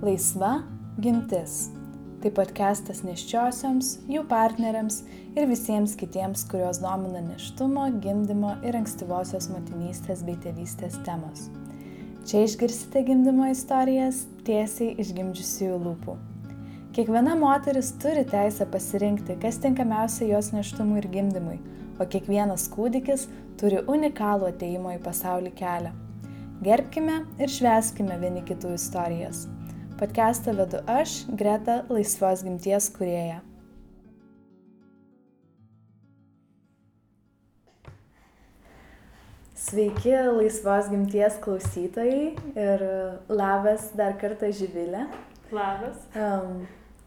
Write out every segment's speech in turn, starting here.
Laisva gimtis. Tai podcastas neščiosioms, jų partneriams ir visiems kitiems, kuriuos domina neštumo, gimdymo ir ankstyvosios motinystės bei tėvystės temos. Čia išgirsite gimdymo istorijas tiesiai iš gimdžiusiųjų lūpų. Kiekviena moteris turi teisę pasirinkti, kas tinkamiausia jos neštumui ir gimdymui, o kiekvienas kūdikis turi unikalų ateimo į pasaulį kelią. Gerbkime ir šveskime vieni kitų istorijas. Podcastą vedu aš, Greta, laisvos gimties kurėja. Sveiki, laisvos gimties klausytojai ir labas dar kartą Živilė. Labas. Um,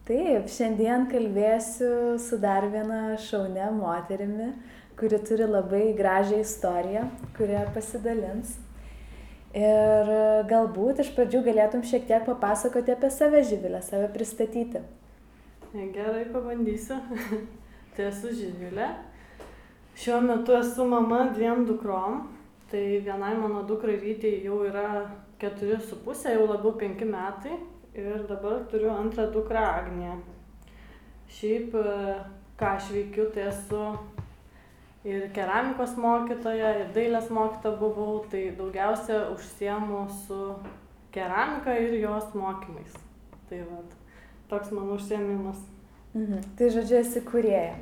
taip, šiandien kalbėsiu su dar viena šaunė moterimi, kuri turi labai gražią istoriją, kurią pasidalins. Ir galbūt iš pradžių galėtum šiek tiek papasakoti apie save, Živilę, save pristatyti. Gerai, pabandysiu. tai esu Živilė. Šiuo metu esu mama dviem dukrom. Tai vienai mano dukrai Rytį jau yra keturi su pusė, jau labiau penki metai. Ir dabar turiu antrą dukrą Agnę. Šiaip, ką aš veikiu, tai esu ir keramikos mokytoja, ir dailės mokytoja buvau, tai daugiausia užsiemu su keramika ir jos mokymais. Tai va, toks mano užsiemimas. Mhm. Tai žodžiu, esi kurėja.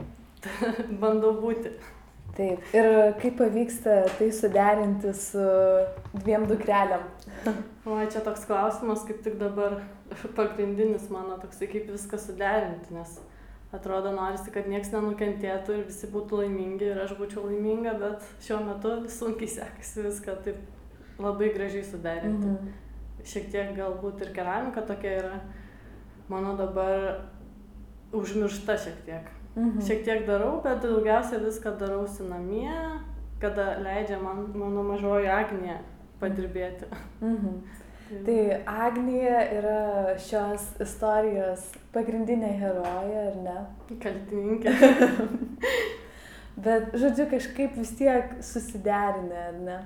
Bandau būti. Taip. Ir kaip pavyksta tai suderinti su dviem dukreliam? O čia toks klausimas, kaip tik dabar pagrindinis mano toksai, kaip viską suderinti, nes atrodo norisi, kad niekas nenukentėtų ir visi būtų laimingi ir aš būčiau laiminga, bet šiuo metu sunkiai sekasi viską taip labai gražiai suderinti. Mhm. Šiek tiek galbūt ir keramika tokia yra mano dabar užmiršta šiek tiek. Mhm. Šiek tiek darau, bet daugiausia viską darausi namie, kada leidžia man mano mažoji Agnė padirbėti. Mhm. Tai Agnija yra šios istorijos pagrindinė herojė, ar ne? Kaltininkė. Bet, žodžiu, kažkaip vis tiek susiderinę, ar ne?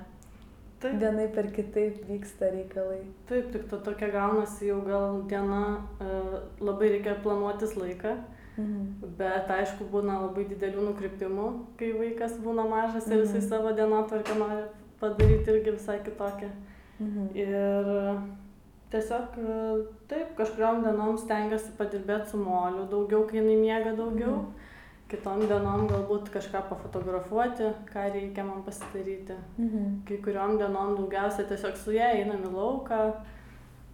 Taip. Vienai per kitaip vyksta reikalai. Taip, tik to tokia gaunasi jau gal diena, labai reikia planuotis laiką. Mhm. Bet aišku, būna labai didelių nukrypimų, kai vaikas būna mažas ir jisai mhm. savo dienotvarkę nori padaryti irgi visai kitokią. Mhm. Ir tiesiog taip, kažkuriom dienom stengiuosi padirbėti su moliu daugiau, kai jinai miega daugiau. Mhm. Kitom dienom galbūt kažką pafotografuoti, ką reikia man pasidaryti. Mhm. Kai kuriom dienom daugiausia tiesiog su ją einam į lauką,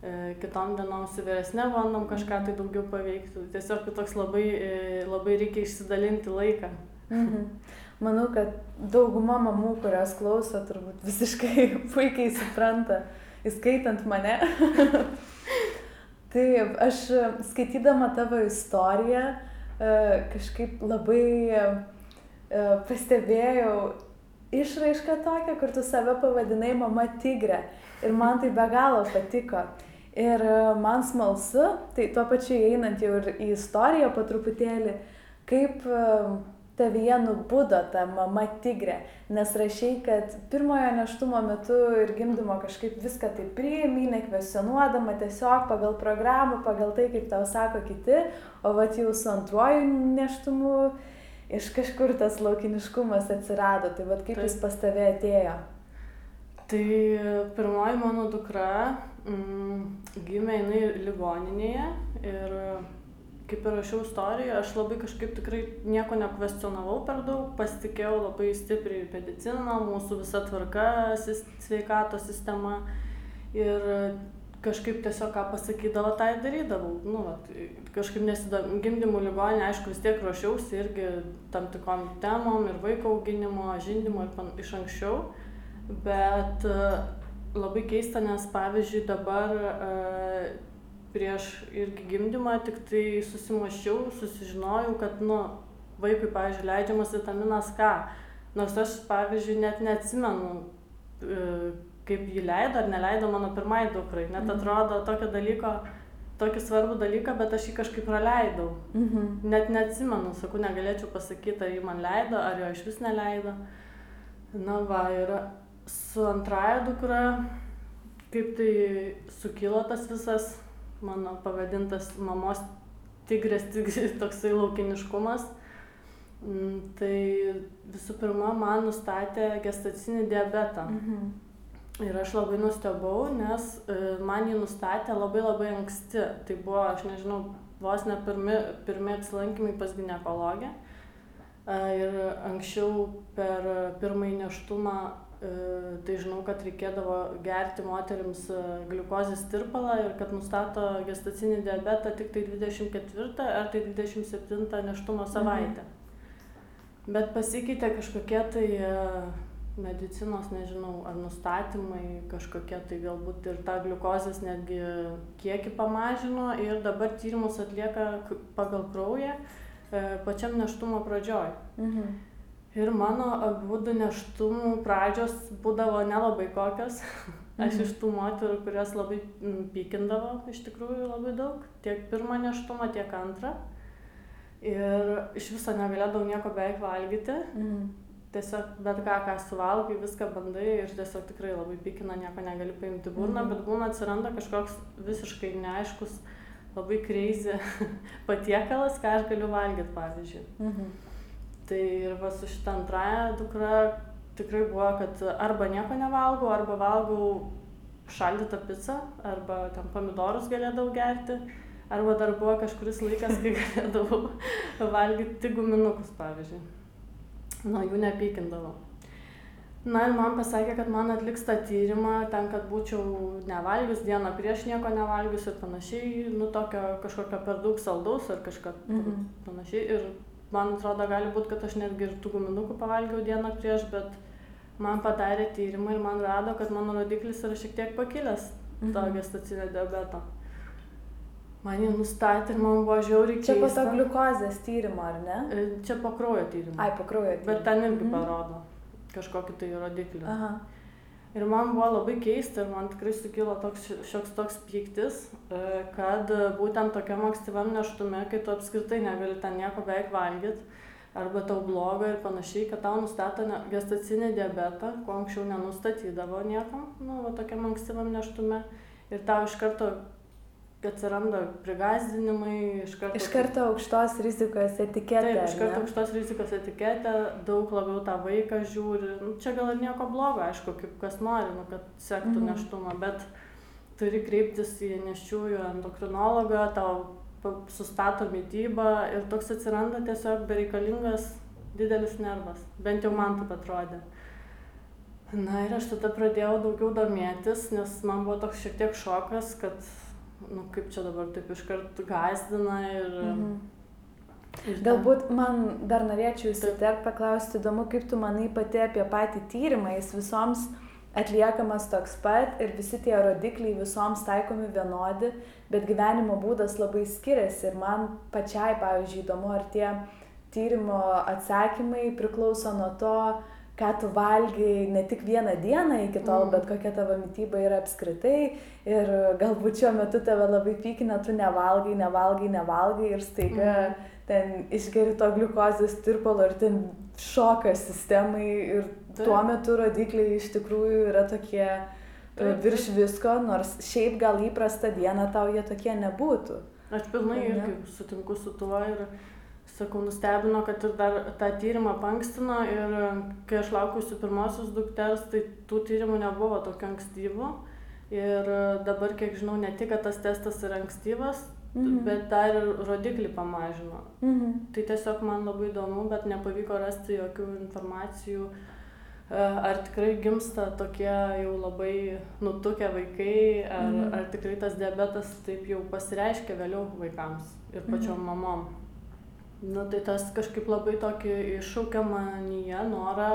e, kitom dienom su vyresne bandom kažką tai daugiau paveikti. Tiesiog toks labai, e, labai reikia išsidalinti laiką. Mhm. Manau, kad dauguma mamų, kurios klauso, turbūt visiškai puikiai supranta, įskaitant mane. Taip, aš skaitydama tavo istoriją e, kažkaip labai e, pastebėjau išraišką tokią, kur tu save pavadinai mama tigrė. Ir man tai be galo patiko. Ir e, man smalsu, tai tuo pačiu einant jau ir į istoriją po truputėlį, kaip tavyje nubudo ta mama tigrė, nes rašiai, kad pirmojo neštumo metu ir gimdymo kažkaip viską taip priimi, nekvesionuodama, tiesiog pagal programą, pagal tai, kaip tau sako kiti, o vat jau su antruoju neštumu iš kažkur tas laukiniškumas atsirado, tai vat kaip taip. jis pas tave atėjo. Tai pirmoji mano dukra mm, gimė jinai ligoninėje ir kaip ir rašiau istoriją, aš labai kažkaip tikrai nieko nekvestionavau per daug, pasitikėjau labai stipriai mediciną, mūsų visa tvarka, sveikatos sistema ir kažkaip tiesiog ką pasakydavo, tą ir darydavau. Nu, vat, kažkaip nesidam, gimdymų ligoninė, aišku, vis tiek ruošiausi irgi tam tikrom temom ir vaiko auginimo, žindimo ir pan, iš anksčiau, bet labai keista, nes pavyzdžiui dabar uh, prieš irgi gimdymą tiktai susimąsčiau, susižinojau, kad, nu, vaikui, pavyzdžiui, leidžiamas vitaminas K. Nors aš, pavyzdžiui, net neatsimenu, e, kaip jį leido ar neleido mano pirmai dukrai. Net mhm. atrodo tokio dalyko, tokį svarbų dalyką, bet aš jį kažkaip praleidau. Mhm. Net neatsimenu, sakau, negalėčiau pasakyti, ar jį man leido, ar jo iš vis neleido. Na va, ir su antraja dukra, kaip tai sukilo tas visas mano pavadintas mamos tigrės, tigrės toksai laukiniškumas. Mm, tai visų pirma, man nustatė gestacinį diabetą. Mhm. Ir aš labai nustebau, nes e, man jį nustatė labai labai anksti. Tai buvo, aš nežinau, vos ne pirmi, pirmi atsilankymai pas gynekologę. E, ir anksčiau per pirmąjį neštumą e, tai žinau, kad reikėdavo gerti moteriams gliukozės tirpalą ir kad nustato gestacinį diabetą tik tai 24 ar tai 27 neštumo savaitę. Mhm bet pasikeitė kažkokie tai e, medicinos, nežinau, ar nustatymai kažkokie tai galbūt ir tą gliukozės netgi kiekį pamažino ir dabar tyrimus atlieka pagal kraują e, pačiam neštumo pradžioj. Mhm. Ir mano abu neštumų pradžios būdavo nelabai kokios. Aš mhm. iš tų moterų, kurias labai pykindavo, iš tikrųjų labai daug. Tiek pirmą neštumą, tiek antrą ir iš viso negalėdavau nieko beveik valgyti. Mhm. Tiesiog bet ką, ką suvalgai, viską bandai ir tiesiog tikrai labai pykina, nieko negali paimti burną, mhm. bet būna atsiranda kažkoks visiškai neaiškus, labai kreizė patiekalas, ką aš galiu valgyti, pavyzdžiui. Mhm. Tai ir va su šitą antrąją dukra tikrai buvo, kad arba nieko nevalgau, arba valgau šaldytą pizzą, arba ten pomidorus galėdavau gerti Arba dar buvo kažkuris laikas, kai galėdavau valgyti tik guminukus, pavyzdžiui. Nuo jų nepykindavau. Na ir man pasakė, kad man atliks tą tyrimą ten, kad būčiau nevalgius, dieną prieš nieko nevalgius ir panašiai, nu tokio kažkokio per daug saldaus ar kažką mm -hmm. panašiai. Ir man atrodo, gali būti, kad aš netgi ir tų guminukų pavalgiau dieną prieš, bet man padarė tyrimą ir man rado, kad mano rodiklis yra šiek tiek pakilęs to gestacinio diabeto man jį nustatė ir man buvo žiauriai keista. Čia po to gliukozės tyrimo, ar ne? E, čia po kraujo tyrimo. Ai, po kraujo tyrimo. Bet ten irgi mm. parodo kažkokį tai rodiklį. Aha. Ir man buvo labai keista ir man tikrai sukilo toks, šioks toks pyktis, e, kad būtent tokiam ankstyvam neštume, kai tu apskritai negali ten nieko beveik valgyti, arba tau bloga ir panašiai, kad tau nustato gestacinį diabetą, ko anksčiau nenustatydavo niekam, nu, va tokiam ankstyvam neštume. Ir tau iš karto atsiranda prigazdinimai iš karto. Iš karto aukštos rizikos etiketė. Taip, iš karto aukštos rizikos etiketė, daug labiau tą vaiką žiūri. Nu, čia gal ir nieko blogo, aišku, kaip kas nori, nu, kad sektų mhm. neštumą, bet turi kreiptis į neščiųjų endokrinologą, tau sustato mytybą ir toks atsiranda tiesiog bereikalingas didelis nervas. Bent jau man taip atrodė. Na ir aš tada pradėjau daugiau domėtis, nes man buvo toks šiek tiek šokas, kad nu kaip čia dabar taip iškart gąsdina ir... Mhm. ir Galbūt man dar norėčiau įsiterpti paklausti, įdomu, kaip tu manai pati apie patį tyrimą, jis visoms atliekamas toks pat ir visi tie rodikliai visoms taikomi vienodi, bet gyvenimo būdas labai skiriasi ir man pačiai, pavyzdžiui, įdomu, ar tie tyrimo atsakymai priklauso nuo to, ką tu valgai ne tik vieną dieną iki tol, mm. bet kokia tavo mytyba yra apskritai. Ir galbūt šiuo metu tave labai pykina, tu nevalgai, nevalgai, nevalgai ir staiga mm. ten išgeri to gliukozės tirpalo ir ten šokas sistemai ir Taip. tuo metu rodikliai iš tikrųjų yra tokie e, Taip. virš visko, nors šiaip gal įprastą dieną tau jie tokie nebūtų. Aš pilnai irgi sutinku su tuo ir sakau nustebino kad ir dar tą tyrimą paankstino ir kai aš laukiausi pirmosios dukters tai tų tyrimų nebuvo tokių ankstyvų ir dabar kiek žinau ne tik kad tas testas yra ankstyvas mhm. bet dar ir rodiklį pamažino mhm. tai tiesiog man labai įdomu bet nepavyko rasti jokių informacijų e, ar tikrai gimsta tokie jau labai nutukę vaikai, ar, mhm. ar tikrai tas diabetas taip jau pasireiškia vėliau vaikams ir pačiom mhm. mamom nu tai tas kažkaip labai tokį iššaukia manyje norą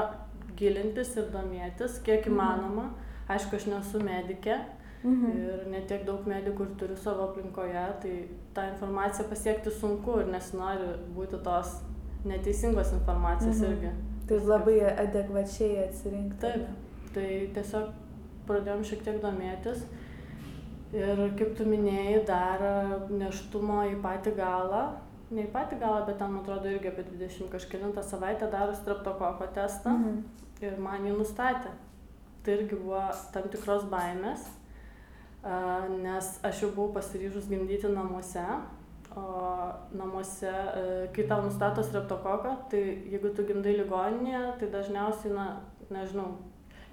gilintis ir domėtis kiek mhm. įmanoma aišku aš nesu medikė mhm. ir ne tiek daug medikų ir turiu savo aplinkoje tai tą informaciją pasiekti sunku ir nesinori būti tos neteisingos informacijos mhm. irgi tai labai adekvačiai atsirinkti taip tai tiesiog pradėjom šiek tiek domėtis ir kaip tu minėjai dar nėštumo į patį galą ne į patį galą, bet ten, man atrodo, irgi apie 20 kažkėlintą savaitę daro streptokoko testą mhm. ir man jį nustatė. Tai irgi buvo tam tikros baimės. nes aš jau buvau pasiryžus gimdyti namuose, o namuose, kai tau nustato streptokoką, tai jeigu tu gimdai ligoninėje, tai dažniausiai, na, nežinau,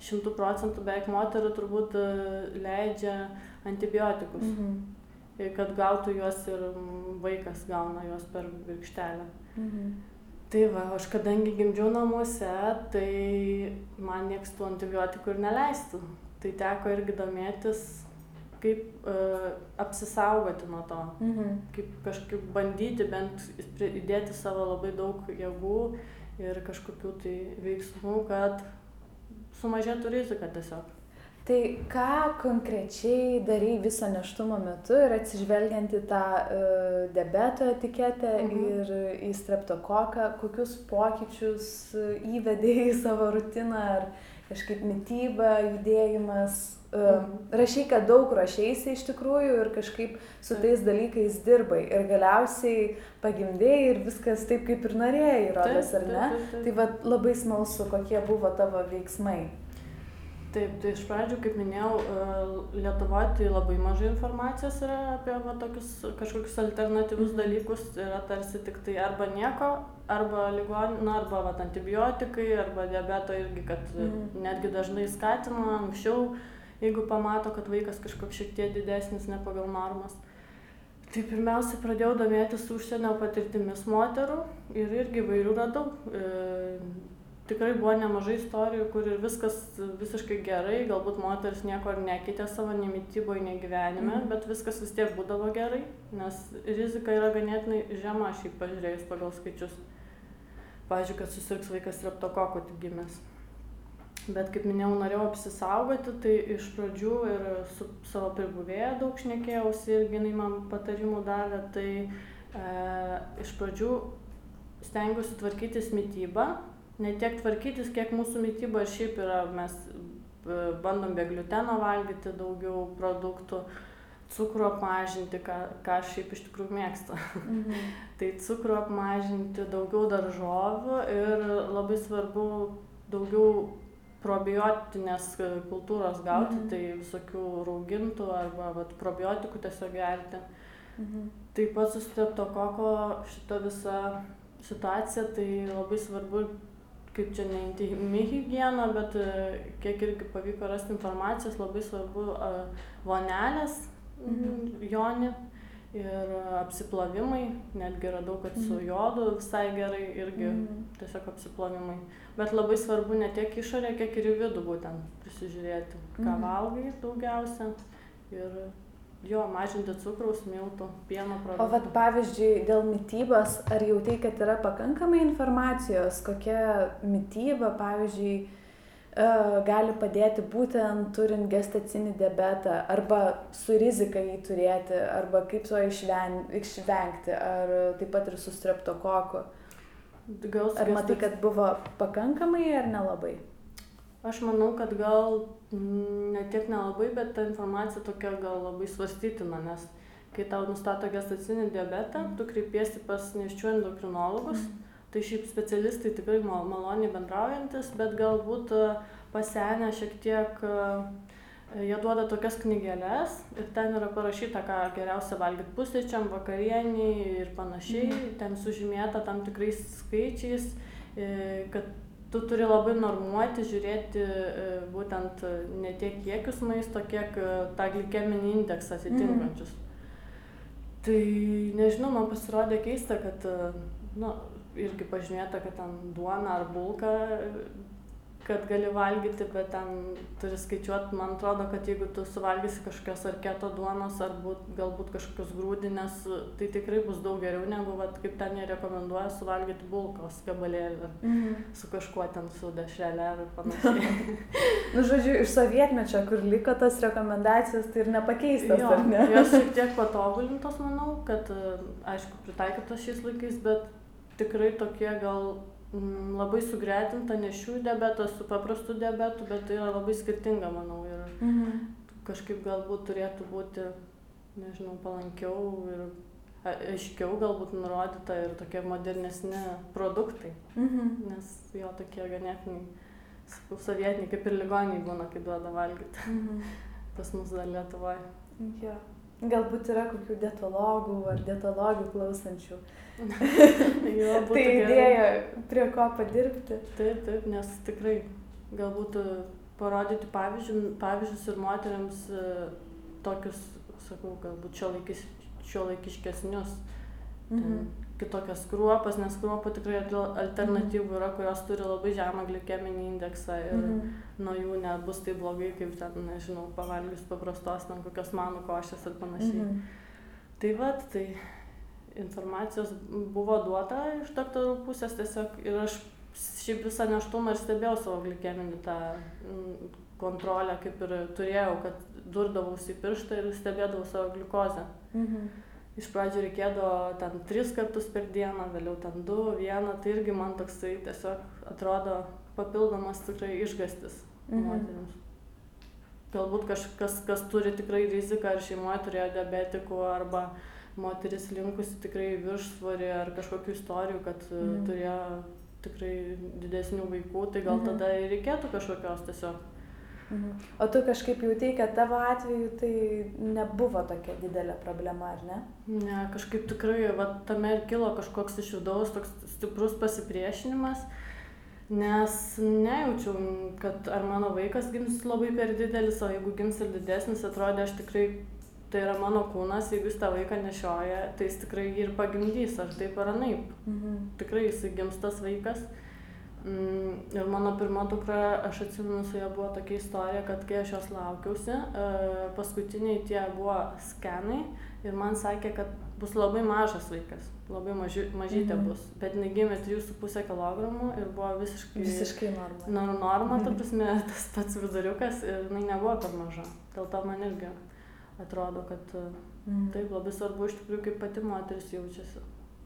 šimtų procentų beveik moterų turbūt leidžia antibiotikus. Mhm. Kad gautų juos ir vaikas gauna juos per virkštelę. Mhm. Tai va, aš kadangi gimdžiau namuose, tai man nieks tų antibiotikų ir neleistų. Tai teko irgi domėtis, kaip uh, apsisaugoti nuo to. Mhm. Kaip kažkaip bandyti bent įdėti savo labai daug jėgų ir kažkokių tai veiksmų, kad sumažėtų rizika tiesiog. Tai ką konkrečiai darai viso neštumo metu ir atsižvelgiant į tą uh, debeto etiketę mhm. ir į streptokoką, kokius pokyčius įvedėjai į savo rutiną, ar kažkaip mytyba, judėjimas. Uh, rašy, kad daug rašysi iš tikrųjų ir kažkaip su tais dalykais dirbai ir galiausiai pagimdėjai ir viskas taip, kaip ir norėjai, rodas, ar ne? Taip, taip, taip. Tai va labai smalsu, kokie buvo tavo veiksmai taip tai iš pradžių kaip minėjau e, lietuvoj tai labai mažai informacijos yra apie va tokius kažkokius alternatyvius mhm. dalykus yra tarsi tiktai arba nieko arba ligon na arba vat antibiotikai arba diabeto irgi kad mhm. netgi dažnai skatina anksčiau jeigu pamato kad vaikas kažkoks šiek tiek didesnis ne pagal normas tai pirmiausia pradėjau domėtis užsienio patirtimis moterų ir irgi įvairių radau e, tikrai buvo nemažai istorijų kur ir viskas visiškai gerai galbūt moteris nieko ir nekeitė savo nei mityboj nei gyvenime mhm. bet viskas vis tiek būdavo gerai nes rizika yra ganėtinai žema šiaip pažiūrėjus pagal skaičius pavyzdžiui kad susirgs vaikas streptokoku tik gimęs bet kaip minėjau norėjau apsisaugoti tai iš pradžių ir su savo pribuvėja daug šnekėjausi irgi jinai man patarimų davė tai e, iš pradžių stengiausi tvarkytis mitybą ne tiek tvarkytis kiek mūsų mityba šiaip yra mes e, bandom be gliuteno valgyti daugiau produktų cukrų apmažinti ką ką šiaip iš tikrųjų mėgstu mhm. tai cukrų apmažinti daugiau daržovių ir labai svarbu daugiau probiotinės kultūros gauti mhm. tai visokių raugintų arba vat probiotikų tiesiog gerti mhm. taip pat su streptokoko šita visa situacija tai labai svarbu kaip čia ne intymi higiena bet e, kiek irgi pavyko rasti informacijos labai svarbu vonelės mhm. joni ir apsiplovimai netgi radau kad su mhm. jodu visai gerai irgi mhm. tiesiog apsiplovimai bet labai svarbu ne tiek išorė kiek ir į vidų būtent prisižiūrėti ką mhm. valgai daugiausia ir jo mažinti cukraus miltų pieno produktų o vat pavyzdžiui dėl mitybos ar jautei kad yra pakankamai informacijos kokia mityba pavyzdžiui e, gali padėti būtent turint gestacinį diabetą arba su rizika jį turėti arba kaip to išven, išvengti ar taip pat ir su streptokoku. Gal ar matai, kad buvo pakankamai ar nelabai? aš manau kad gal ne tiek nelabai bet ta informacija tokia gal labai svarstytina nes kai tau nustato gestacinį diabetą tu kreipiesi pas nėščiųjų endokrinologus. Tai šiaip specialistai tikrai mal maloniai bendraujantys bet galbūt e, pasenę šiek tiek e, jie duoda tokias knygeles ir ten yra parašyta ką geriausia valgyt pusryčiam vakarienei ir panašiai. Mhm. ten sužymėta tam tikrais skaičiais e, kad tu turi labai normuoti žiūrėti e, būtent e, ne tiek kiekius maisto kiek e, tą glikeminį indeksą atitinkančius mm. tai nežinau man pasirodė keista kad nu irgi pažymėta kad ten duona ar bulka kad gali valgyti bet ten turi skaičiuot man atrodo kad jeigu tu suvalgysi kažkokios ar keto duonos ar būt galbūt kažkokios grūdinės tai tikrai bus daug geriau negu vat kaip ten jie rekomenduoja suvalgyti bulkos gabalėlį mhm. su kažkuo ten su dešrele ar panašiai nu žodžiu iš sovietmečio kur liko tos rekomendacijos tai ir nepakeistos jo, ar ne jos šiek tiek patobulintos manau kad aišku pritaikytos šiais laikais bet tikrai tokie gal labai sugretinta nėščiųjų diabetas su paprastu diabetu, bet tai yra labai skirtinga, manau. Ir mhm. kažkaip galbūt turėtų būti, nežinau, palankiau ir aiškiau galbūt nurodyta ir tokie modernesni produktai. Mhm. Nes jo tokie ganėtinai, sovietiniai, kaip ir ligoniai būna, kai duoda valgyti. Mhm. Pas mus dar Lietuvoje. Jo. Galbūt yra kokių dietologų ar dietologių klausančių. jo, Tai idėja, prie ko padirbti. Taip, taip, nes tikrai galbūt e, parodyti pavyzdžių, pavyzdžius ir moteriams e, tokius, sakau, galbūt šio laikiškesnius. Mhm. Kitokias kruopas, nes kruopų tikrai al- alternatyvų yra, kurios turi labai žemą glikeminį indeksą ir Mhm. nuo jų nebus taip blogai, kaip ten, nežinau, pavalgius paprastos, ten kokios manų košės ir panašiai. Mhm. Tai vad, tai informacijos buvo duota iš daktarų pusės tiesiog ir aš šiaip visą neštumą ir stebėjau savo glikeminį tą mm, kontrolę, kaip ir turėjau, kad durdavausi į pirštą ir stebėdavau savo gliukozę. Mhm. Iš pradžių reikėdavo ten tris kartus per dieną, vėliau ten du, vieną, tai irgi man toksai tiesiog atrodo papildomas tikrai išgastis Mhm. moteriams. Galbūt kažkas, kas turi tikrai riziką, ar šeimoje turėjo diabetikų, arba moteris linkusi tikrai viršsvorį, ar kažkokių istorijų, kad Mhm. mhm. turėjo tikrai didesnių vaikų, tai gal Mhm. tada ir reikėtų kažkokios tiesiog. Mhm. O tu kažkaip jautei, kad tavo atveju tai nebuvo tokia didelė problema, ar ne? Ne, kažkaip tikrai, va, tame ir kilo kažkoks iš vidaus toks stiprus pasipriešinimas, nes nejaučiau, kad ar mano vaikas gims labai per didelis, o jeigu gims ir didesnis, atrodė, aš tikrai, tai yra mano kūnas, jeigu jis tą vaiką nešioja, tai jis tikrai jį ir pagimdys, ar taip ar anaip. Mhm. Tikrai jisai gims tas vaikas. Mm, ir mano pirma dukra, aš atsimenu, su ja buvo tokia istorija, kad kai aš jos laukiausi, e, paskutiniai tie buvo skenai ir man sakė, kad bus labai mažas vaikas, labai maži, mažytė Mhm. bus, bet jinai gimė 3,5 kg ir buvo visiškai, Visiškai norma. na, norma, ta Mhm. prasme, tas pats viduriukas ir jinai nebuvo per maža. Dėl to man irgi atrodo, kad e, Mhm. Taip, labai svarbu iš tikrųjų, kaip pati moteris jaučiasi.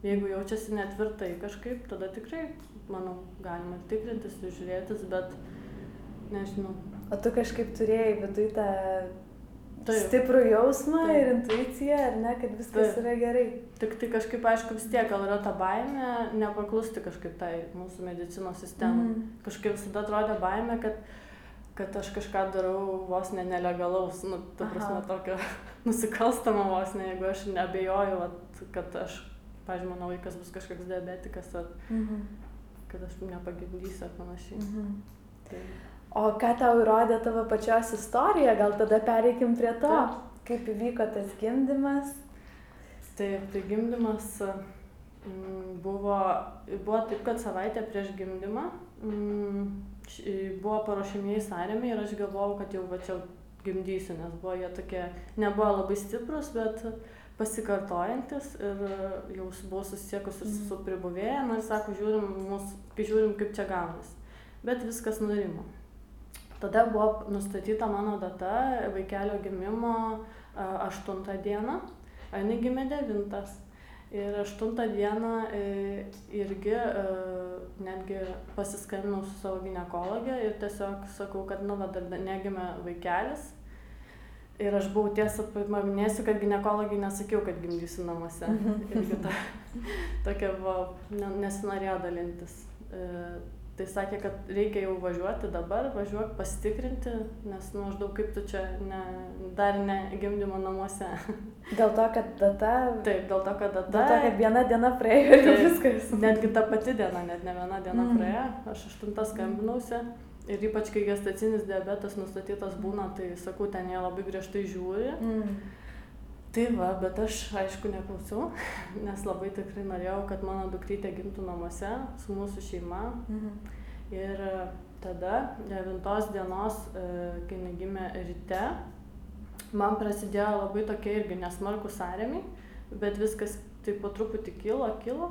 Jeigu jaučiasi netvirtai kažkaip, tada tikrai, manau, galima tikrintis, ir žiūrėtis, bet nežinau. O tu kažkaip turėjai viduje tą Taip. stiprų jausmą Taip. ir intuiciją, ar ne, kad viskas Taip. yra gerai. Tik tai kažkaip, aišku, vis tiek gal yra ta baimė nepaklusti kažkaip tai mūsų medicinos sistemai. Mhm. Kažkaip visada atrodė baimė, kad, kad aš kažką darau vos ne nelegalaus, nu, ta Aha. prasme, tokio nusikalstamo vos ne, jeigu aš nebejoju, kad aš, pažiūrėjau, mano vaikas bus kažkoks diabetikas, ar Mhm. Kad aš nepagimdysiu ar panašiai. Mhm. Tai... O ką tau įrodė tavo pačios istorija, gal tada pereikim prie to, Taip. kaip įvyko tas gimdymas. Taip, tai gimdymas mm, buvo, buvo taip, kad savaitę prieš gimdymą mm, buvo paruošimieji sąrėmiai ir aš galvojau, kad jau va čia gimdysiu, nes buvo jie tokie, nebuvo labai stiprus, bet pasikartojantis ir jau buvau susisiekus ir su pribuvėja, na ir sako, žiūrim, kai žiūrim, kaip čia gaunasi. Bet viskas nurimo. Tada buvo nustatyta mano data vaikelio gimimo a, 8 dieną, a jinai gimė 9. Ir 8 dieną e, irgi e, netgi pasiskambinau su savo gynekologė ir tiesiog sakau, kad nu, va, dar negimė vaikelis. Ir aš buvau tiesą paminėsiu, kad gynekologai nesakiau, kad gimdysiu namuose. Irgi ta, tokia buvo, ne, nesinorėjo dalintis. E, tai sakė, kad reikia jau važiuoti dabar, važiuok pasitikrinti, nes nu, maždaug kaip tu čia ne, dar ne gimdymo namuose. Dėl to, kad data. Taip, dėl to, kad Dėl tada... to, kad viena diena praėjo ir viskas. Netgi ta pati diena, net ne viena diena Mm. mm. praėjo, aš aštuntą skambinausi ir ypač kai gestacinis diabetas nustatytas būna, tai sakau, ten jie labai griežtai žiūri. Mm. Tai va, bet aš aišku neklausiau, nes labai tikrai norėjau, kad mano dukrytė gimtų namuose su mūsų šeima. Mhm. Ir e, tada, 9 dienos, e, kai jinai gimė ryte, man prasidėjo labai tokie irgi nesmarkus sąrėmiai, bet viskas taip po truputį kilo, kilo.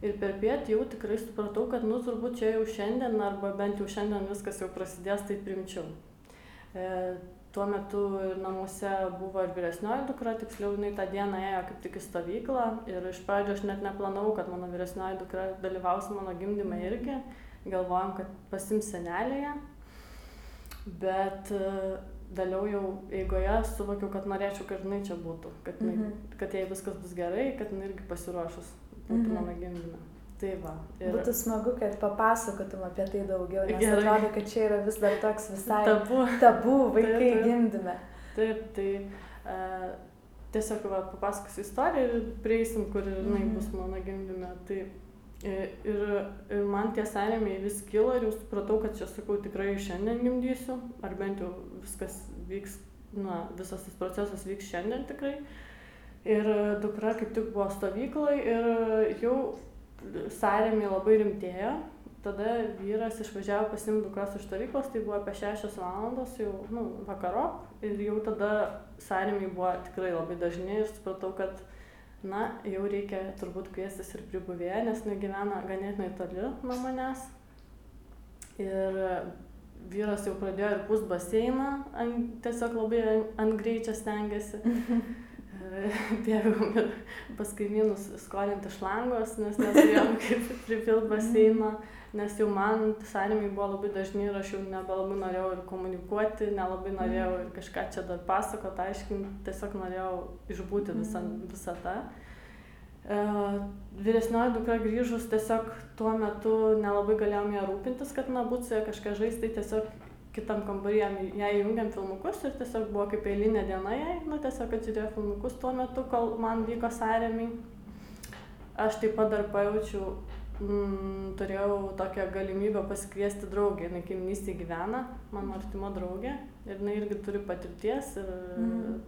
Ir per pietį jau tikrai supratau, kad, nu, turbūt čia jau šiandien, arba bent jau šiandien viskas jau prasidės, tai primčiau. E, tuo metu namuose buvo ir vyresnioji dukra, tiksliau jinai tą dieną ėjo kaip tik į stovyklą ir iš pradžio aš net neplanavau, kad mano vyresnioji dukra dalyvaus mano gimdyme irgi, galvojom, kad pasims senelėje, bet e, vėliau jau eigoje suvokiau, kad norėčiau, kad jinai čia būtų, kad, jinai, Mhm. kad jai viskas bus gerai, kad jinai irgi pasiruošus būtų Mhm. mano gimdyme. Tai va. Ir Būtų smagu, kad papasakotum apie tai daugiau, nes Gerai. atrodo, kad čia yra vis dar toks visai tabu. tabu vaikai Taip, taip. gimdyme. Taip, tai E, tiesiog va, papasakosiu istoriją ir prieisim, kur jinai Mhm. bus mano gimdyme. Tai e, ir, ir man tie sąrėmiai vis kilo ir jau supratau, kad čia sakau tikrai šiandien gimdysiu, ar bent jau viskas vyks, na, visas tas procesas vyks šiandien tikrai. Ir dukra kaip tik buvo stovykloje ir jau sąrėmiai labai rimtėjo. Tada vyras išvažiavo pasimti dukros iš stovyklos, tai buvo apie 6 valandos jau nu, vakarop ir jau tada sąrėmiai buvo tikrai labai dažni ir supratau, kad na, jau reikia turbūt kviestis ir pribuvėją, nes negyvena ganėtinai toli nuo manęs. Ir vyras jau pradėjo ir pūst baseiną, ant, tiesiog labai ant, greičio stengiasi. Bėgau ir pas kaimynus skolinti šlangos, nes neturėjom kaip pripilt baseiną, nes jau man sąrėmiai buvo labai dažni ir aš jau nebelabai norėjau ir komunikuoti, nelabai norėjau ir kažką čia dar pasakoti, aiškinti, tiesiog norėjau išbūti visą, visą tą. Uh, vyresnioji dukra grįžus tiesiog tuo metu nelabai galėjom ją rūpintis, kad na būtų su ja kažką žaisti, tai tiesiog kitam kambarį jam- jai įjungėm filmukus ir tiesiog buvo kaip eilinė diena jai, nu tiesiog kad žiūrėjo filmukus tuo metu, kol man vyko sąrėmiai. Aš taip pat dar pajaučiau, mm, turėjau tokią galimybę pasikviesti draugę, jinai kaimynystėje gyvena, mano artima draugė ir jinai irgi turi patirties ir Mhm.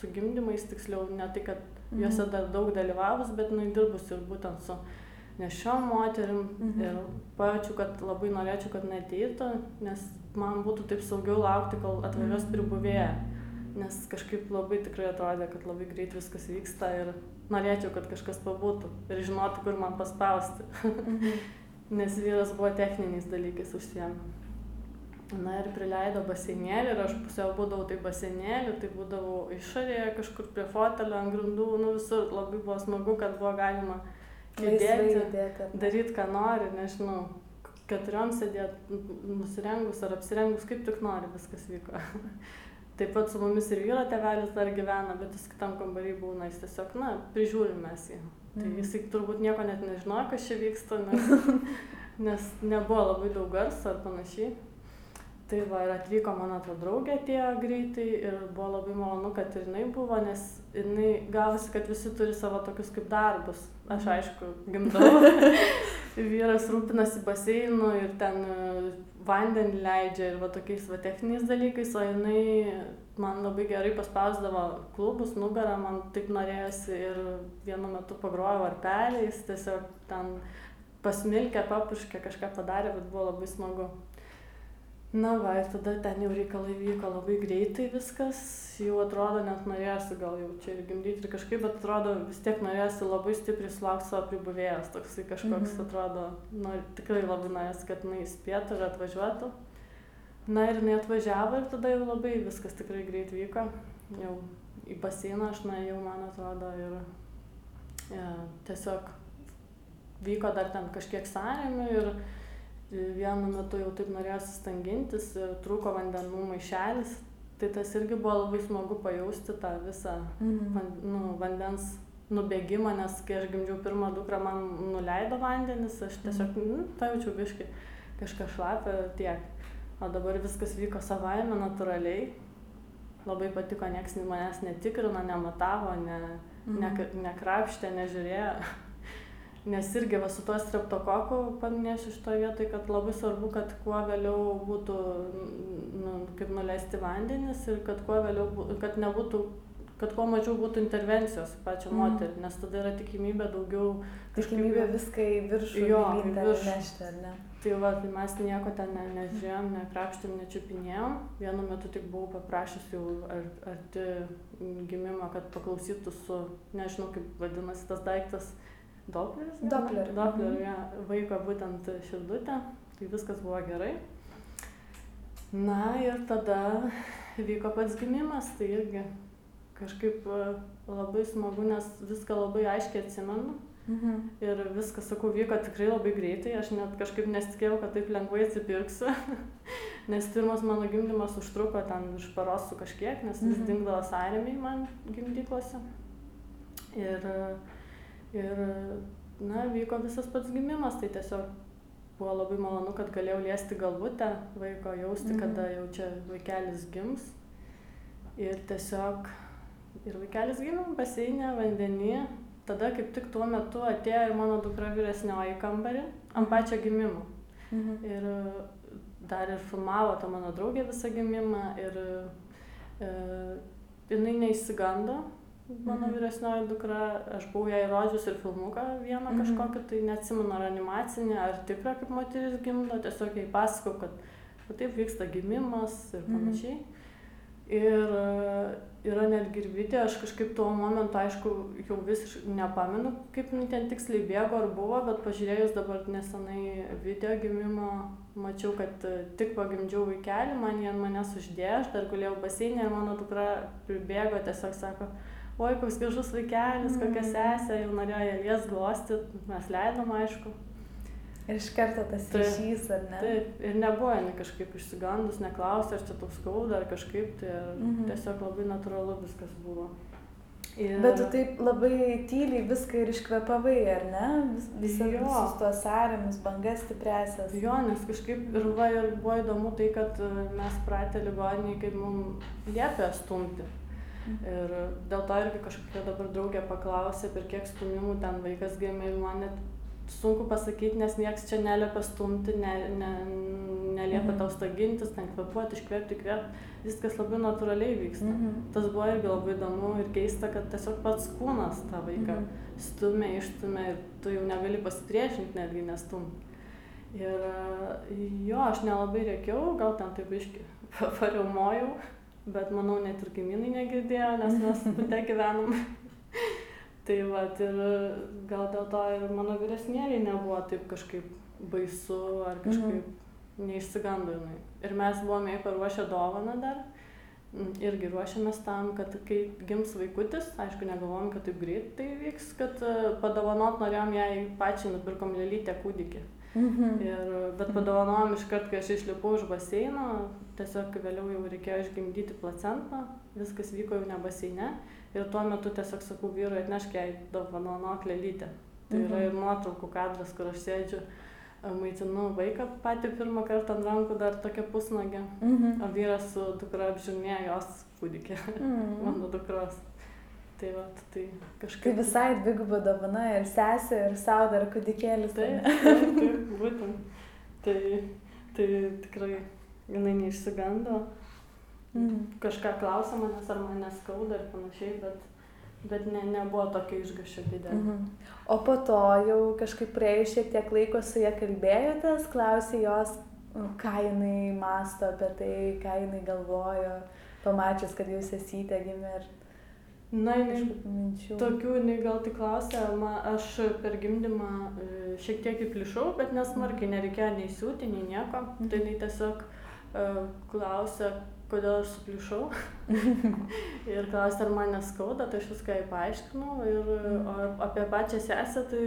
su gimdymais, tiksliau, ne tai, kad Mhm. juose dar daug dalyvavus, bet jinai dirbus ir būtent su nešiom moterim Mhm. ir pajaučiau, kad labai norėčiau, kad jinai ateitų, nes man būtų taip saugiau laukti, kol atvažiuos Mhm. pribuvėja. Nes kažkaip labai tikrai atrodė, kad labai greit viskas vyksta ir norėčiau, kad kažkas pabūtų ir žinotų, kur man paspausti. Mhm. Nes vyras buvo techniniais dalykais užsiemi. Na ir prileido baseinėlį ir aš pusiau būdavau tai baseinėlį, tai būdavau išorėje kažkur prie fotelio ant grindų, nu visur labai buvo smagu, kad buvo galima judėti, daryti, ką nori, nežinau, keturiom sėdėti, nusirengus ar apsirengus, kaip tik nori, viskas vyko. Taip pat su mumis ir vyro tevelis dar gyvena, bet jis kitam kambarį būna, jis tiesiog, na, prižiūrim mes jį. Tai Mhm. jisai turbūt nieko net nežinojo, kas čia vyksta, nes, nes nebuvo labai daug garso ar panašiai. Tai va ir atvyko mano ta draugė atėjo greitai ir buvo labai malonu, kad ir jinai buvo, nes jinai gavosi, kad visi turi savo tokius kaip darbus. Aš aišku, gimdau. Vyras rūpinasi baseinu ir ten e, vandenį leidžia ir va tokiais va techniniais dalykais, o jinai man labai gerai paspausdavo klubus, nugarą, man taip norėjosi ir vienu metu pagrojo varpeliais, tiesiog ten pasmilkė, papurškė, kažką padarė, bet buvo labai smagu. Na va, ir tada ten jau reikalai vyko labai greitai viskas, jau atrodo net norėjosi gal jau čia ir gimdyti ir kažkaip, bet atrodo vis tiek norėjosi labai stipriai sulaukti savo pribuvėjos, toksai kažkoks Mhm. atrodo, nu tikrai labai norėjosi, kad jinai spėtų ir atvažiuotų. Na ir jinai atvažiavo ir tada jau labai viskas tikrai greit vyko, jau į baseiną aš nuėjau, man atrodo, ir ja, tiesiog vyko dar ten kažkiek sąrėmių ir vienu metu jau taip norėjosi stangintis ir trūko vandenų maišelis, tai tas irgi buvo labai smagu pajausti tą visą Mhm. van, nu, vandens nubėgimą, nes kai aš gimdžiau pirmą dukrą, man nuleido vandenis, aš tiesiog nu, pajaučiau biškai kažką šlapę ir tiek. O dabar viskas vyko savaime, natūraliai. Labai patiko, nieks manęs netikrino, nematavo, ne, Mhm. ne, nekrapštė, nežiūrėjo. Nes irgi va su tuo streptokoku paminėsiu šitoje vietoje, kad labai svarbu, kad kuo vėliau būtų, nu, kaip nuleisti vandenis ir kad kuo vėliau, kad nebūtų, kad kuo mažiau būtų intervencijos į pačią Mhm. moterį, nes tada yra tikimybė daugiau Tikimybė viską į viršų Jo, į viršų. nešti, ar ne? Tai va, tai mes nieko ten ne, nežiūrėjom, nekrapštėm, nečiupinėjom. Vienu metu tik buvau paprašęs jau ar, arti gimimo, kad paklausytų su, nežinau kaip vadinasi tas daiktas, Doppler, Doppler, mhm. ja, vaiko būtent širdutę, tai viskas buvo gerai. Na ir tada vyko pats gimimas, tai irgi kažkaip e, labai smagu, nes viską labai aiškiai atsimenu. Mhm. Ir viskas, sakau, vyko tikrai labai greitai, aš net kažkaip nesitikėjau, kad taip lengvai atsipirksiu, nes pirmas mano gimdymas užtruko ten iš paros su kažkiek, nes vis Mhm. dingdavo sąrėmiai man gimdyklose. Ir, ir, na, vyko visas pats gimimas, tai tiesiog buvo labai malonu, kad galėjau liesti galvutę vaiko, jausti, Mhm. kada jau čia vaikelis gims. Ir tiesiog ir vaikelis gimė baseinė, vandenį. Tada kaip tik tuo metu atėjo ir mano dukra vyresnioji kambarį ant pačio gimimo. Mhm. Ir dar ir filmavo tą mano draugę visą gimimą ir e, jinai neįsigando, mano mhm. vyresnioji dukra, aš buvau jai rodžius ir filmuką vieną mhm. kažkokį, tai neatsimenu ar animacinį, ar tikrą, kaip moteris gimdo, tiesiog jai pasakau, kad, kad taip vyksta gimimas ir mhm. panašiai. Ir yra netgi ir video, aš kažkaip tuo momentu, aišku, jau visiškai nepamenu, kaip nu ten tiksliai bėgo ar buvo, bet pažiūrėjus dabar nesenai video gimimo, mačiau, kad e, tik pagimdžiau vaikelį, man jie ant manęs uždėjo, aš dar guliau baseinė ir mano dukra pribėgo, tiesiog sako, oi, koks gražus vaikelis, kokia mm. sesė, jau norėjo ją lies glosti, mes leidom, aišku. Ir iš karto tas ryšys, ar ne? Taip, ir nebuvo jinai kažkaip išsigandus, neklausė, ar čia tau skauda, ar kažkaip, tai mhm. tiesiog labai natūralu viskas buvo. Ir... Bet tu taip labai tyliai viską ir iškvepavai, ar ne? Vis, visi, visus tuos sąrėmus, bangas stipresias. Jo, nes kažkaip ir, va, ir buvo įdomu tai, kad e, mes pratę ligoniniai, kaip mums liepia stumti. Mhm. Ir dėl to irgi kažkokia dabar draugė paklausė, per kiek stumimų ten vaikas gimė ir man net sunku pasakyt nes nieks čia neliepia stumti ne ne neliepia tau stagintis ten kvėpuot iškvėpt įkvėpt viskas labai natūraliai vyksta mhm. tas buvo irgi labai įdomu ir keista kad tiesiog pats kūnas tą vaiką mhm. stumia išstumia ir tu jau negali pasipriešint netgi nestumt ir jo aš nelabai rėkiau gal ten taip biškį pariaumojau bet manau net ir kaimynai negirdėjo nes mes bute gyvenom tai vat ir gal dėl to ir mano vyresnėlei nebuvo taip kažkaip baisu ar kažkaip mhm. neišsigando jinai. Ir mes buvome paruošę dovaną dar. Irgi ruošiamės tam, kad kai gims vaikutis, aišku, negalvom, kad taip greit tai vyks, kad padovanot norėjom jai pačiai nupirkom lėlytę kūdikį. Mhm. Ir, bet padovanojom iškart, kai aš išlipau iš baseino, tiesiog vėliau jau reikėjo išgimdyti placentą, viskas vyko jau ne baseine ir tuo metu tiesiog sakau vyrui atnešk jai dovanok lėlytę. Tai yra mhm. ir nuotraukų kadras, kur aš sėdžiu, maitinu vaiką patį pirmą kartą ant rankų dar tokia pusnagė, mhm. o vyras su dukra apžiūrinėjo jos kūdikį, mhm. mano dukros. Tai va, tai kažkaip. Tai visai dviguba dovana ir sesė, ir savo dar kūdikėlis. Taip, taip, taip, būtent. Tai, tai tikrai jinai neišsigando. Mhm. Kažką klausia manęs, ar mane skauda ir panašiai, bet, bet ne, nebuvo tokio išgašio didelio. Mhm. O po to jau kažkaip praėjus šiek tiek laiko su ją kalbėjotės, klausė jos, ką jinai masto apie tai, ką jinai galvojo, pamačius, kad jūs esyte gimė ir Na, jinai, tokių jinai gal tik klausė, ma, aš per gimdymą e, šiek tiek įplišau, bet nesmarkiai, nereikėjo nei siūti, nei nieko. Mhm. Tai jinai tiesiog uh, klausė, kodėl aš suplyšau. ir klausė, ar man neskauda, tai aš viską jai paaiškinau. Ir mm. apie pačią sesę, tai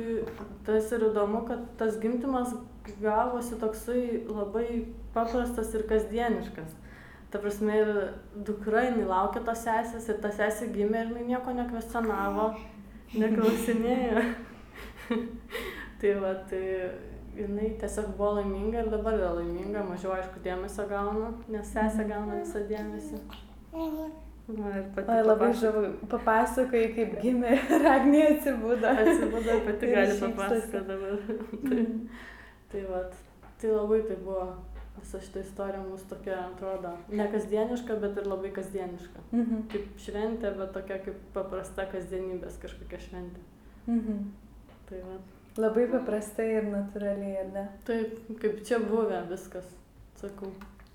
tas ir įdomu, kad tas gimdymas gavosi toksai labai paprastas ir kasdieniškas. Ta prasme, ir dukra, jinai laukia tos sesės ir ta sesė gimė ir jinai nieko nekvestionavo, neklausinėjo. tai va, tai jinai tiesiog buvo laiminga ir dabar yra laiminga, mažiau aišku dėmesio gauna, nes sesė gauna visą dėmesį. Na, ir pati. Oi, labai žavu, papasakoji, kaip gimė, Ragnė atsibudo. Atsibudo, pati gali papasakoti dabar. tai, tai, va, tai labai tai buvo, visa šita istorija mūsų tokia atrodo, ne kasdieniška, bet ir labai kasdieniška. Mhm. Kaip šventė, bet tokia kaip paprasta kasdienybės kažkokia šventė. Mhm. Tai va. Labai paprastai ir natūraliai, ar ne? Taip, kaip čia buvę viskas, sakau.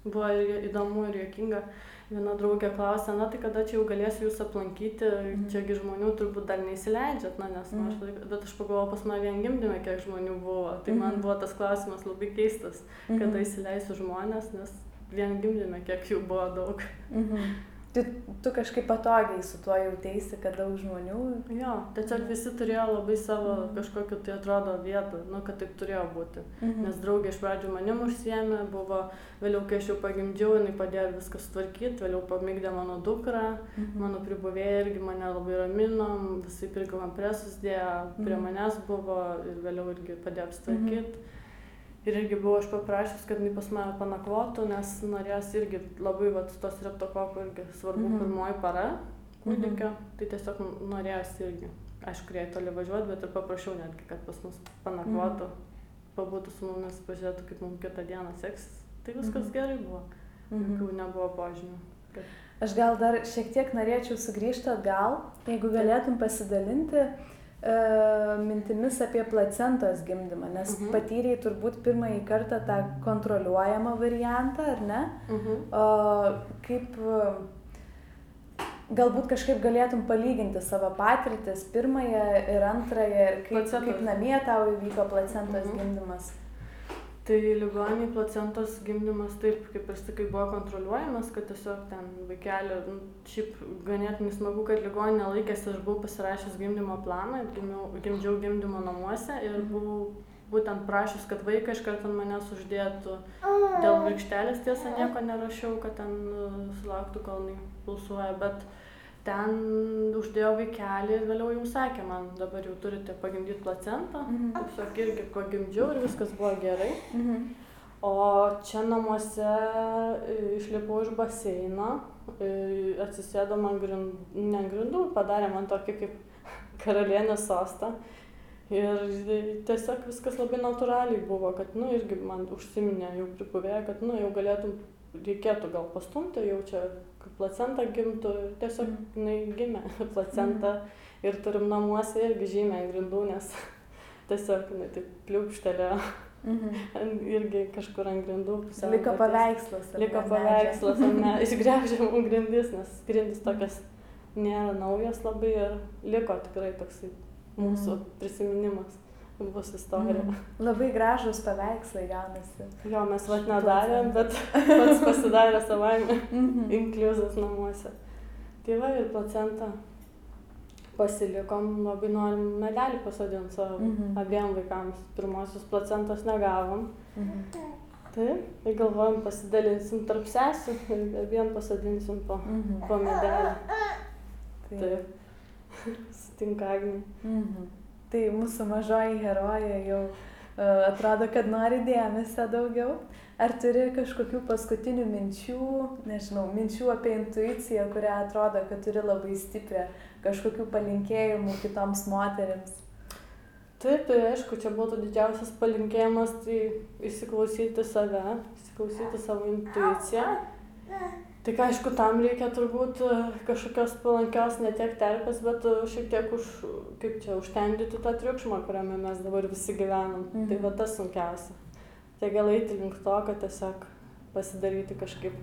Buvo ir įdomu ir jokinga. Viena draugė klausė, na tai kada čia jau galėsiu jūs aplankyti, mhm. čiagi žmonių turbūt dar neįsileidžiat, na nes, mhm. aš, bet aš pagalvojau, pas mane vien gimdyme, kiek žmonių buvo. Tai mhm. man buvo tas klausimas labai keistas, mhm. kada įsileisiu žmonės, nes vien gimdyme, kiek jų buvo daug. Mhm. Tu, tu kažkaip patogiai su tuo jautėsi, kad daug žmonių. Jo, tiesiog visi turėjo labai savo mhm. kažkokiu tai atrodo vietą, nu, kad taip turėjo būti. Mhm. Nes draugė iš pradžių manim užsiemė, buvo, vėliau, kai aš jau pagimdžiau, jinai padėjo viską sutvarkyti, vėliau pamygdė mano dukrą, mhm. mano pribuvėja irgi mane labai ramino, visai pirko man presus dėjo, prie mhm. manęs buvo ir vėliau irgi padėjo apsitvarkyti. Mhm ir irgi buvau aš paprašius kad jinai pas mane panakvotų nes norėjosi irgi labai vat to streptokoko irgi svarbu Mhm. pirmoji para kūdikio, mhm. tai tiesiog norėjosi irgi, aišku, jai toli važiuoti, bet ir paprašiau netgi, kad pas mus panakvotų, mhm. pabūtų su mumis, pažiūrėtų, kaip mums kitą dieną seksis. Tai viskas mhm. gerai buvo, mhm. jokių nebuvo požymių. Kad... Aš gal dar šiek tiek norėčiau sugrįžti atgal, jeigu galėtum pasidalinti mintimis apie placentos gimdymą, nes mhm. -huh. patyrėjai turbūt pirmąjį kartą tą kontroliuojamą variantą, ar ne? Mhm. O kaip galbūt kažkaip galėtum palyginti savo patirtis, pirmąją ir antrąją, ir kaip, Placentos. kaip namie tau įvyko placentos mhm. gimdymas. Tai ligoniniai placentos gimdymas taip, kaip ir sakai, buvo kontroliuojamas, kad tiesiog ten vaikelį, nu, šiaip ganėtinai smagu, kad ligoninė laikėsi, aš buvau pasirašęs gimdymo planą, gimiau, gimdžiau gimdymo namuose ir mhm. buvau būtent prašius, kad vaiką iš karto ant manęs uždėtų. Dėl virkštelės tiesa nieko nerašiau, kad ten uh, sulauktų, kol jinai pulsuoja, bet ten uždėjo vaikelį ir vėliau jau sakė man, dabar jau turite pagimdyti placentą. Mhm. Tiesiog irgi pagimdžiau ir viskas buvo gerai. Mhm. O čia namuose e, išlipau iš baseino, e, atsisėdom ant grindų, ne grindų, padarė man tokį kaip karalienės sostą. Ir tiesiog viskas labai natūraliai buvo, kad, nu, irgi man užsiminė jau pripuvėję, kad, nu, jau galėtum, reikėtų gal pastumti, jau čia placenta gimtų ir tiesiog mhm. jinai gimė placenta mhm. ir turim namuose irgi žymę ant grindų, nes tiesiog jinai taip pliūpštelėjo. Mhm. irgi kažkur ant grindų. Liko paveikslas. Liko paveikslas, ne, išgreužiamų grindis, nes grindis tokias nėra naujas labai ir liko tikrai toksai mūsų mhm. prisiminimas bus istorija. Mm. Labai gražus paveikslai gaunasi. Jo, mes vat nedarėm, bet pats pasidarė savaime mm -hmm. inkliuzas namuose. Tai va ir placentą pasilikom, labai norim medelį pasodinti savo mm -hmm. abiem vaikams. Pirmosios placentos negavom. Mm -hmm. Taip, tai galvojom pasidalinsim tarp sesių ir abiem pasodinsim po, mm -hmm. po medelį. Taip. Taip. Sutinka Agnė. Mm -hmm. Tai mūsų mažoji herojė jau uh, atrodo, kad nori dėmesio daugiau. Ar turi kažkokių paskutinių minčių, nežinau, minčių apie intuiciją, kurią atrodo, kad turi labai stiprią, kažkokių palinkėjimų kitoms moteriams? Taip, tai aišku, čia būtų didžiausias palinkėjimas, tai įsiklausyti save, įsiklausyti savo intuiciją Tik aišku, tam reikia turbūt e, kažkokios palankios ne tiek terpės, bet e, šiek tiek už, kaip čia, užtemdyti tą triukšmą, kuriame mes dabar visi gyvenam. Tai mhm. Tai va tas sunkiausia. Tai gal eiti link to, kad tiesiog pasidaryti kažkaip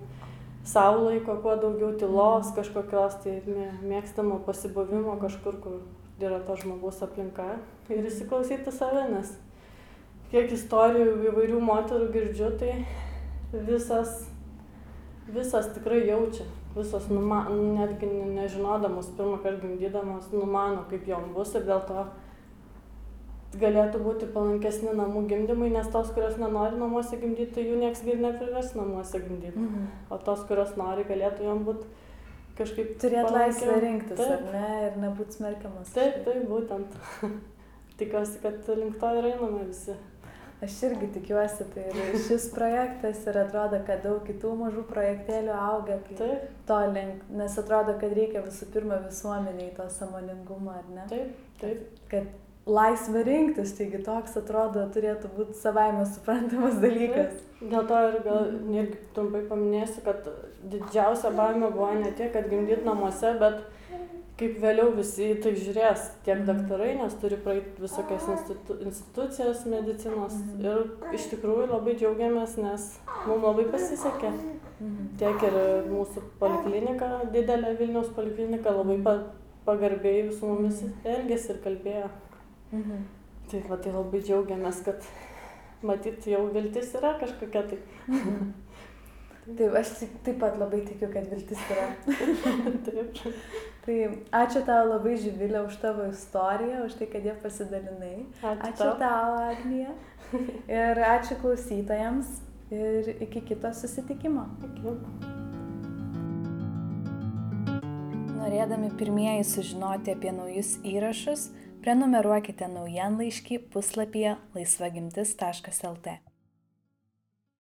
savo laiko, kuo daugiau tylos, mhm. kažkokios tai mėgstamo pasibuvimo kažkur, kur yra to žmogaus aplinka ir įsiklausyti save, nes kiek istorijų įvairių moterų girdžiu, tai visas Visas tikrai jaučia, visos, numa, netgi nežinodamos, pirmą kartą gimdydamos, numano, kaip jom bus ir dėl to galėtų būti palankesni namų gimdymai, nes tos, kurios nenori namuose gimdyti, jų nieks ir neprivers namuose gimdyti. Mhm. O tos, kurios nori, galėtų jom būti kažkaip... Turėti laisvę rinktis, taip. ar ne, ir nebūti smerkiamas. Taip, taip, būtent. Tikiuosi, kad link to ir einame visi. Aš irgi tikiuosi, tai ir šis projektas ir atrodo, kad daug kitų mažų projektėlių auga taip. to link, nes atrodo, kad reikia visų pirma visuomeniai to samoningumo, ar ne? Taip, taip. Kad, kad laisvė rinktis, taigi toks atrodo turėtų būti savaime suprantamas dalykas. Taip. Dėl to ir gal irgi trumpai paminėsiu, kad didžiausia baimė buvo ne tiek, kad gimdyti namuose, bet kaip vėliau visi į tai žiūrės, tiek mhm. daktarai, nes turi praeiti visokias institu institucijas medicinos. Mhm. Ir iš tikrųjų labai džiaugiamės, nes mums labai pasisekė. Mhm. Tiek ir mūsų poliklinika, didelė Vilniaus poliklinika, labai pa pagarbiai su mumis elgėsi ir kalbėjo. Mhm. Tai va, tai labai džiaugiamės, kad matyt jau viltis yra kažkokia tai. Taip, aš taip pat labai tikiu, kad viltis yra. taip. Tai ačiū tau labai Živilė už tavo istoriją, už tai, kad jie pasidalinai. Ačiū, ačiū tau, tau Agnija. Ir ačiū klausytojams. Ir iki kito susitikimo. Iki. Norėdami pirmieji sužinoti apie naujus įrašus, prenumeruokite naujienlaiškį puslapyje laisvagimtis.lt.